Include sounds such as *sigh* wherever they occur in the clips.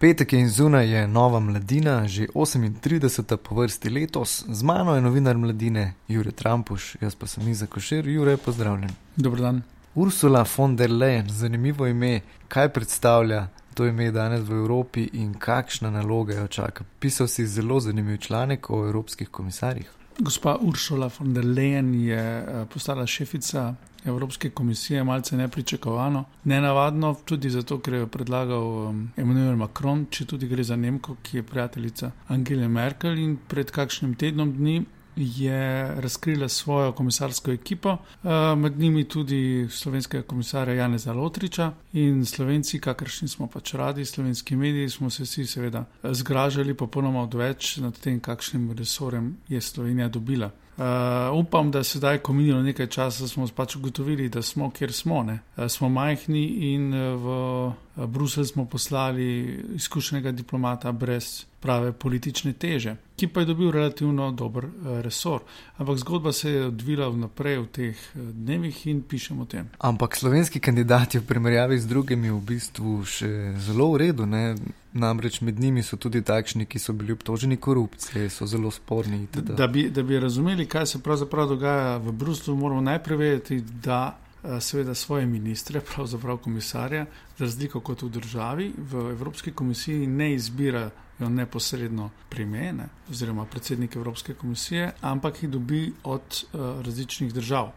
Petek in zunaj je nova mladina, že 38. po vrsti letos, z mano je novinar mladine Jure Trampuš, jaz pa sem Iza Košer, Jure, pozdravljen. Dobro dan. Ursula von der Leyen, zanimivo ime, kaj predstavlja to ime danes v Evropi in kakšna naloga jo čaka. Pisal si zelo zanimiv članek o evropskih komisarjih. Gospa Ursula von der Leyen je eh, postala šefica Evropske komisije malce nepričakovano. Nenavadno tudi zato, ker je predlagal Emmanuel Macron, če tudi gre za Nemko, ki je prijateljica Angele Merkel in pred kakšnim tednom dni je razkrila svojo komisarsko ekipo, uh, med njimi tudi slovenskega komisarja Janeza Lotriča in slovenci, kakršni smo pač radi, slovenski mediji, smo se vsi seveda zgražali popolnoma odveč nad tem, kakšnim resorem je Slovenija dobila. Uh, upam, da sedaj, ko minilo nekaj časa, smo pač ugotovili, da smo, kjer smo. Uh, smo majhni in uh, v Bruselj smo poslali izkušenega diplomata brez prave politične teže, ki pa je dobil relativno dober uh, resor. Ampak zgodba se je odvila vnaprej v teh dnevih in pišemo o tem. Ampak slovenski kandidati v primerjavi z drugimi v bistvu še zelo v redu. Ne? Namreč med njimi so tudi takšni, ki so bili obtoženi korupcije, so zelo sporni. Da bi, da bi razumeli, kaj se pravzaprav dogaja v Bruslu, moramo najprej vedeti, da eh, seveda svoje ministre, *laughs* pravzaprav komisarja, za razliko kot v državi, v Evropski komisiji ne izbirajo neposredno premijene oziroma predsednik Evropske komisije, ampak jih dobi od uh, različnih držav.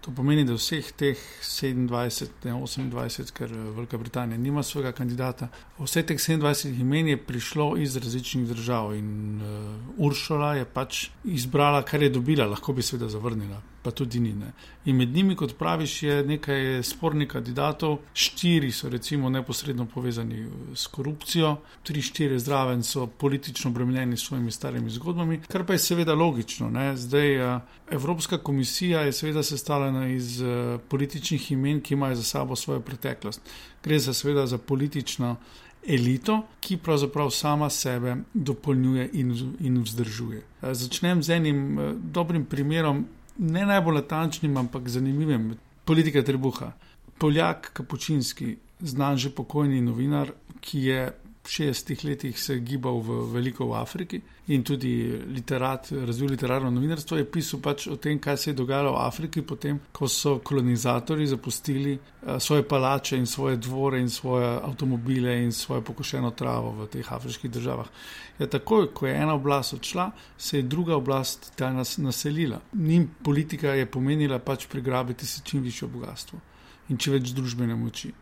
To pomeni, da vseh teh 27, ne 28, ker eh, Velika Britanija nima svojega kandidata, vseh teh 27 imen je prišlo iz različnih držav in uh, Uršula je pač izbrala, kar je dobila, lahko bi seveda zavrnila pa tudi ni. Ne. In med njimi, kot praviš, je nekaj spornih kandidatov, štiri so recimo neposredno povezani s korupcijo, tri, štiri zraven so politično obremenjeni s svojimi starimi zgodbami, kar pa je seveda logično. Ne. Zdaj, eh, Evropska komisija je seveda sestavljena iz eh, političnih imen, ki imajo za sabo svojo preteklost. Gre za seveda za politično. Elito, ki pravzaprav sama sebe dopolnjuje in, in vzdržuje. Eh, začnem z enim dobrim primerom ne najbolj natančnim, ampak zanimivim. Politika Trebuha. Poljak Kapučinski, znan že pokojni novinar, ki je v 60-ih letih se gibal v veliko v Afriki in tudi literat, razvil literarno novinarstvo, je pisal pač o tem, kaj se je dogajalo v Afriki, potem, ko so kolonizatori zapustili uh, svoje palače in svoje dvore in svoje avtomobile in svojo pokošeno travo v teh afriških državah. Ja, takoj, ko je ena oblast odšla, se je druga oblast ta nas naselila. Nim politika je pomenila pač prigrabiti si čim večjo bogatstvo in čim več družbene moči.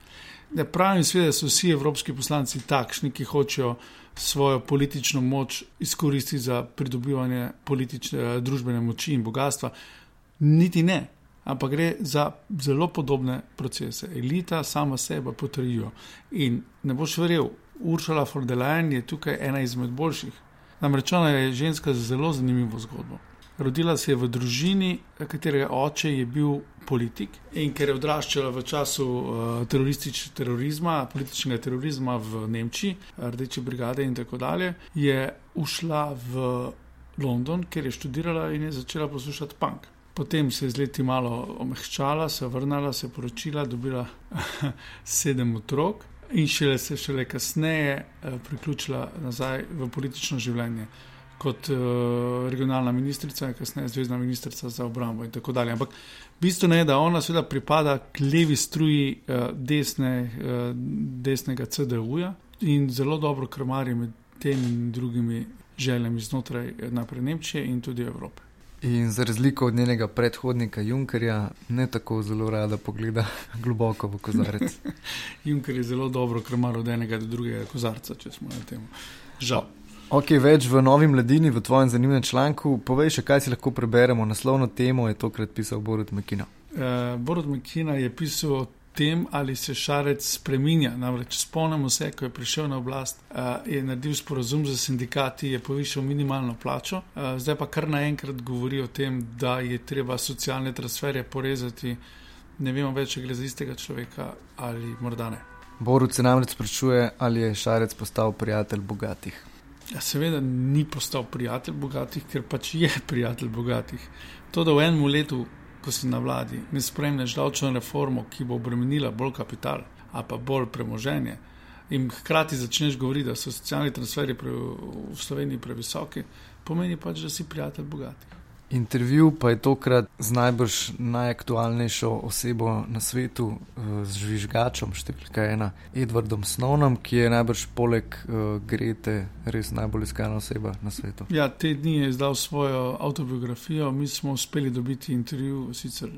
Ne pravim, sveda, da so vsi evropski poslanci takšni, ki hočejo svojo politično moč izkoristiti za pridobivanje politične, eh, družbene moči in bogatstva. Niti ne, ampak gre za zelo podobne procese. Elita sama sebe potrjuje. In ne boš verjel, Ursula von der Leyen je tukaj ena izmed boljših. Namreč ona je ženska z zelo zanimivo zgodbo. Rodila se je v družini, katerega oče je bil politik in ker je odraščala v času uh, terorističnega terorizma, političnega terorizma v Nemčiji, Rdeče brigade in tako dalje, je ušla v London, kjer je študirala in je začela poslušati punk. Potem se je z leti malo omehčala, se vrnila, se poročila, dobila *laughs* sedem otrok in šele se šele kasneje uh, priključila nazaj v politično življenje kot uh, regionalna ministrica, kasneje zvezdna ministrica za obrambo in tako dalje. Ampak bistveno je, da ona seveda pripada k levi struji uh, desne, uh, desnega CDU-ja in zelo dobro krmari med temi in drugimi željami znotraj naprej Nemčije in tudi Evrope. In za razliko od njenega predhodnika Junkerja, ne tako zelo rada pogleda *laughs* globoko v kozarec. *laughs* Junker je zelo dobro krmar od enega do drugega kozarca, če smo na tem. Žal. Ok, več v novi mladini, v tvojem zanimivem članku. Povej še, kaj si lahko preberemo. Naslovno temo je tokrat pisal Borod Mekina. Uh, Borod Mekina je pisal o tem, ali se šarec spreminja. Namreč spomnimo se, ko je prišel na oblast, uh, je naredil sporozum za sindikati, je povišal minimalno plačo, uh, zdaj pa kar naenkrat govori o tem, da je treba socialne transferje porezati. Ne vemo več, če gre za istega človeka ali morda ne. Borod se namreč sprašuje, ali je šarec postal prijatelj bogatih. Ja, seveda ni postal prijatelj bogatih, ker pač je prijatelj bogatih. To, da v enem letu, ko si na vladi, ne spremljaš davčno reformo, ki bo obremenila bolj kapital, a pa bolj premoženje, in hkrati začneš govoriti, da so socialni transferi v Sloveniji previsoki, pomeni pač, da si prijatelj bogatih. Intervju pa je tokrat z najbrž najaktualnejšo osebo na svetu, eh, z žvižgačem številka ena, Edwardom Snownom, ki je najbrž poleg uh, Grete res najbolj iskana oseba na svetu. Ja, te dni je izdal svojo autobiografijo, mi smo uspeli dobiti intervju, sicer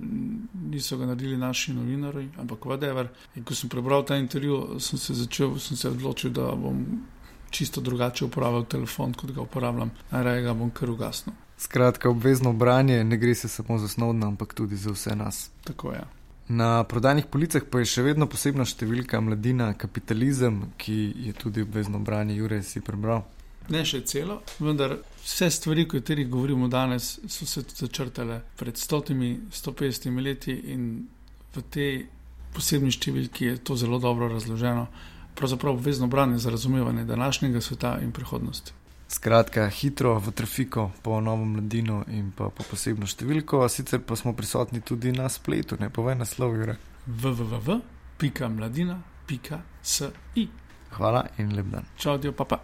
niso ga naredili naši novinari, ampak whatever. In ko sem prebral ta intervju, sem se začel, sem se odločil, da bom čisto drugače uporabljal telefon, kot ga uporabljam, najraje ga bom kar ugasnil. Skratka, obvezno branje ne gre se samo za snovno, ampak tudi za vse nas. Tako je. Na prodajnih policah pa je še vedno posebna številka mladina, kapitalizem, ki je tudi obvezno branje, Jure, si prebral. Ne še celo, vendar vse stvari, o katerih govorimo danes, so se začrtale pred stotimi, 150 leti in v tej posebni številki je to zelo dobro razloženo. Pravzaprav obvezno branje za razumevanje današnjega sveta in prihodnosti. Skratka, hitro v trafiko po novo mladino in pa po posebno številko, sicer pa smo prisotni tudi na spletu, ne povej naslov, Jure. www.mladina.si Hvala in lep dan. Čau, dio, papa.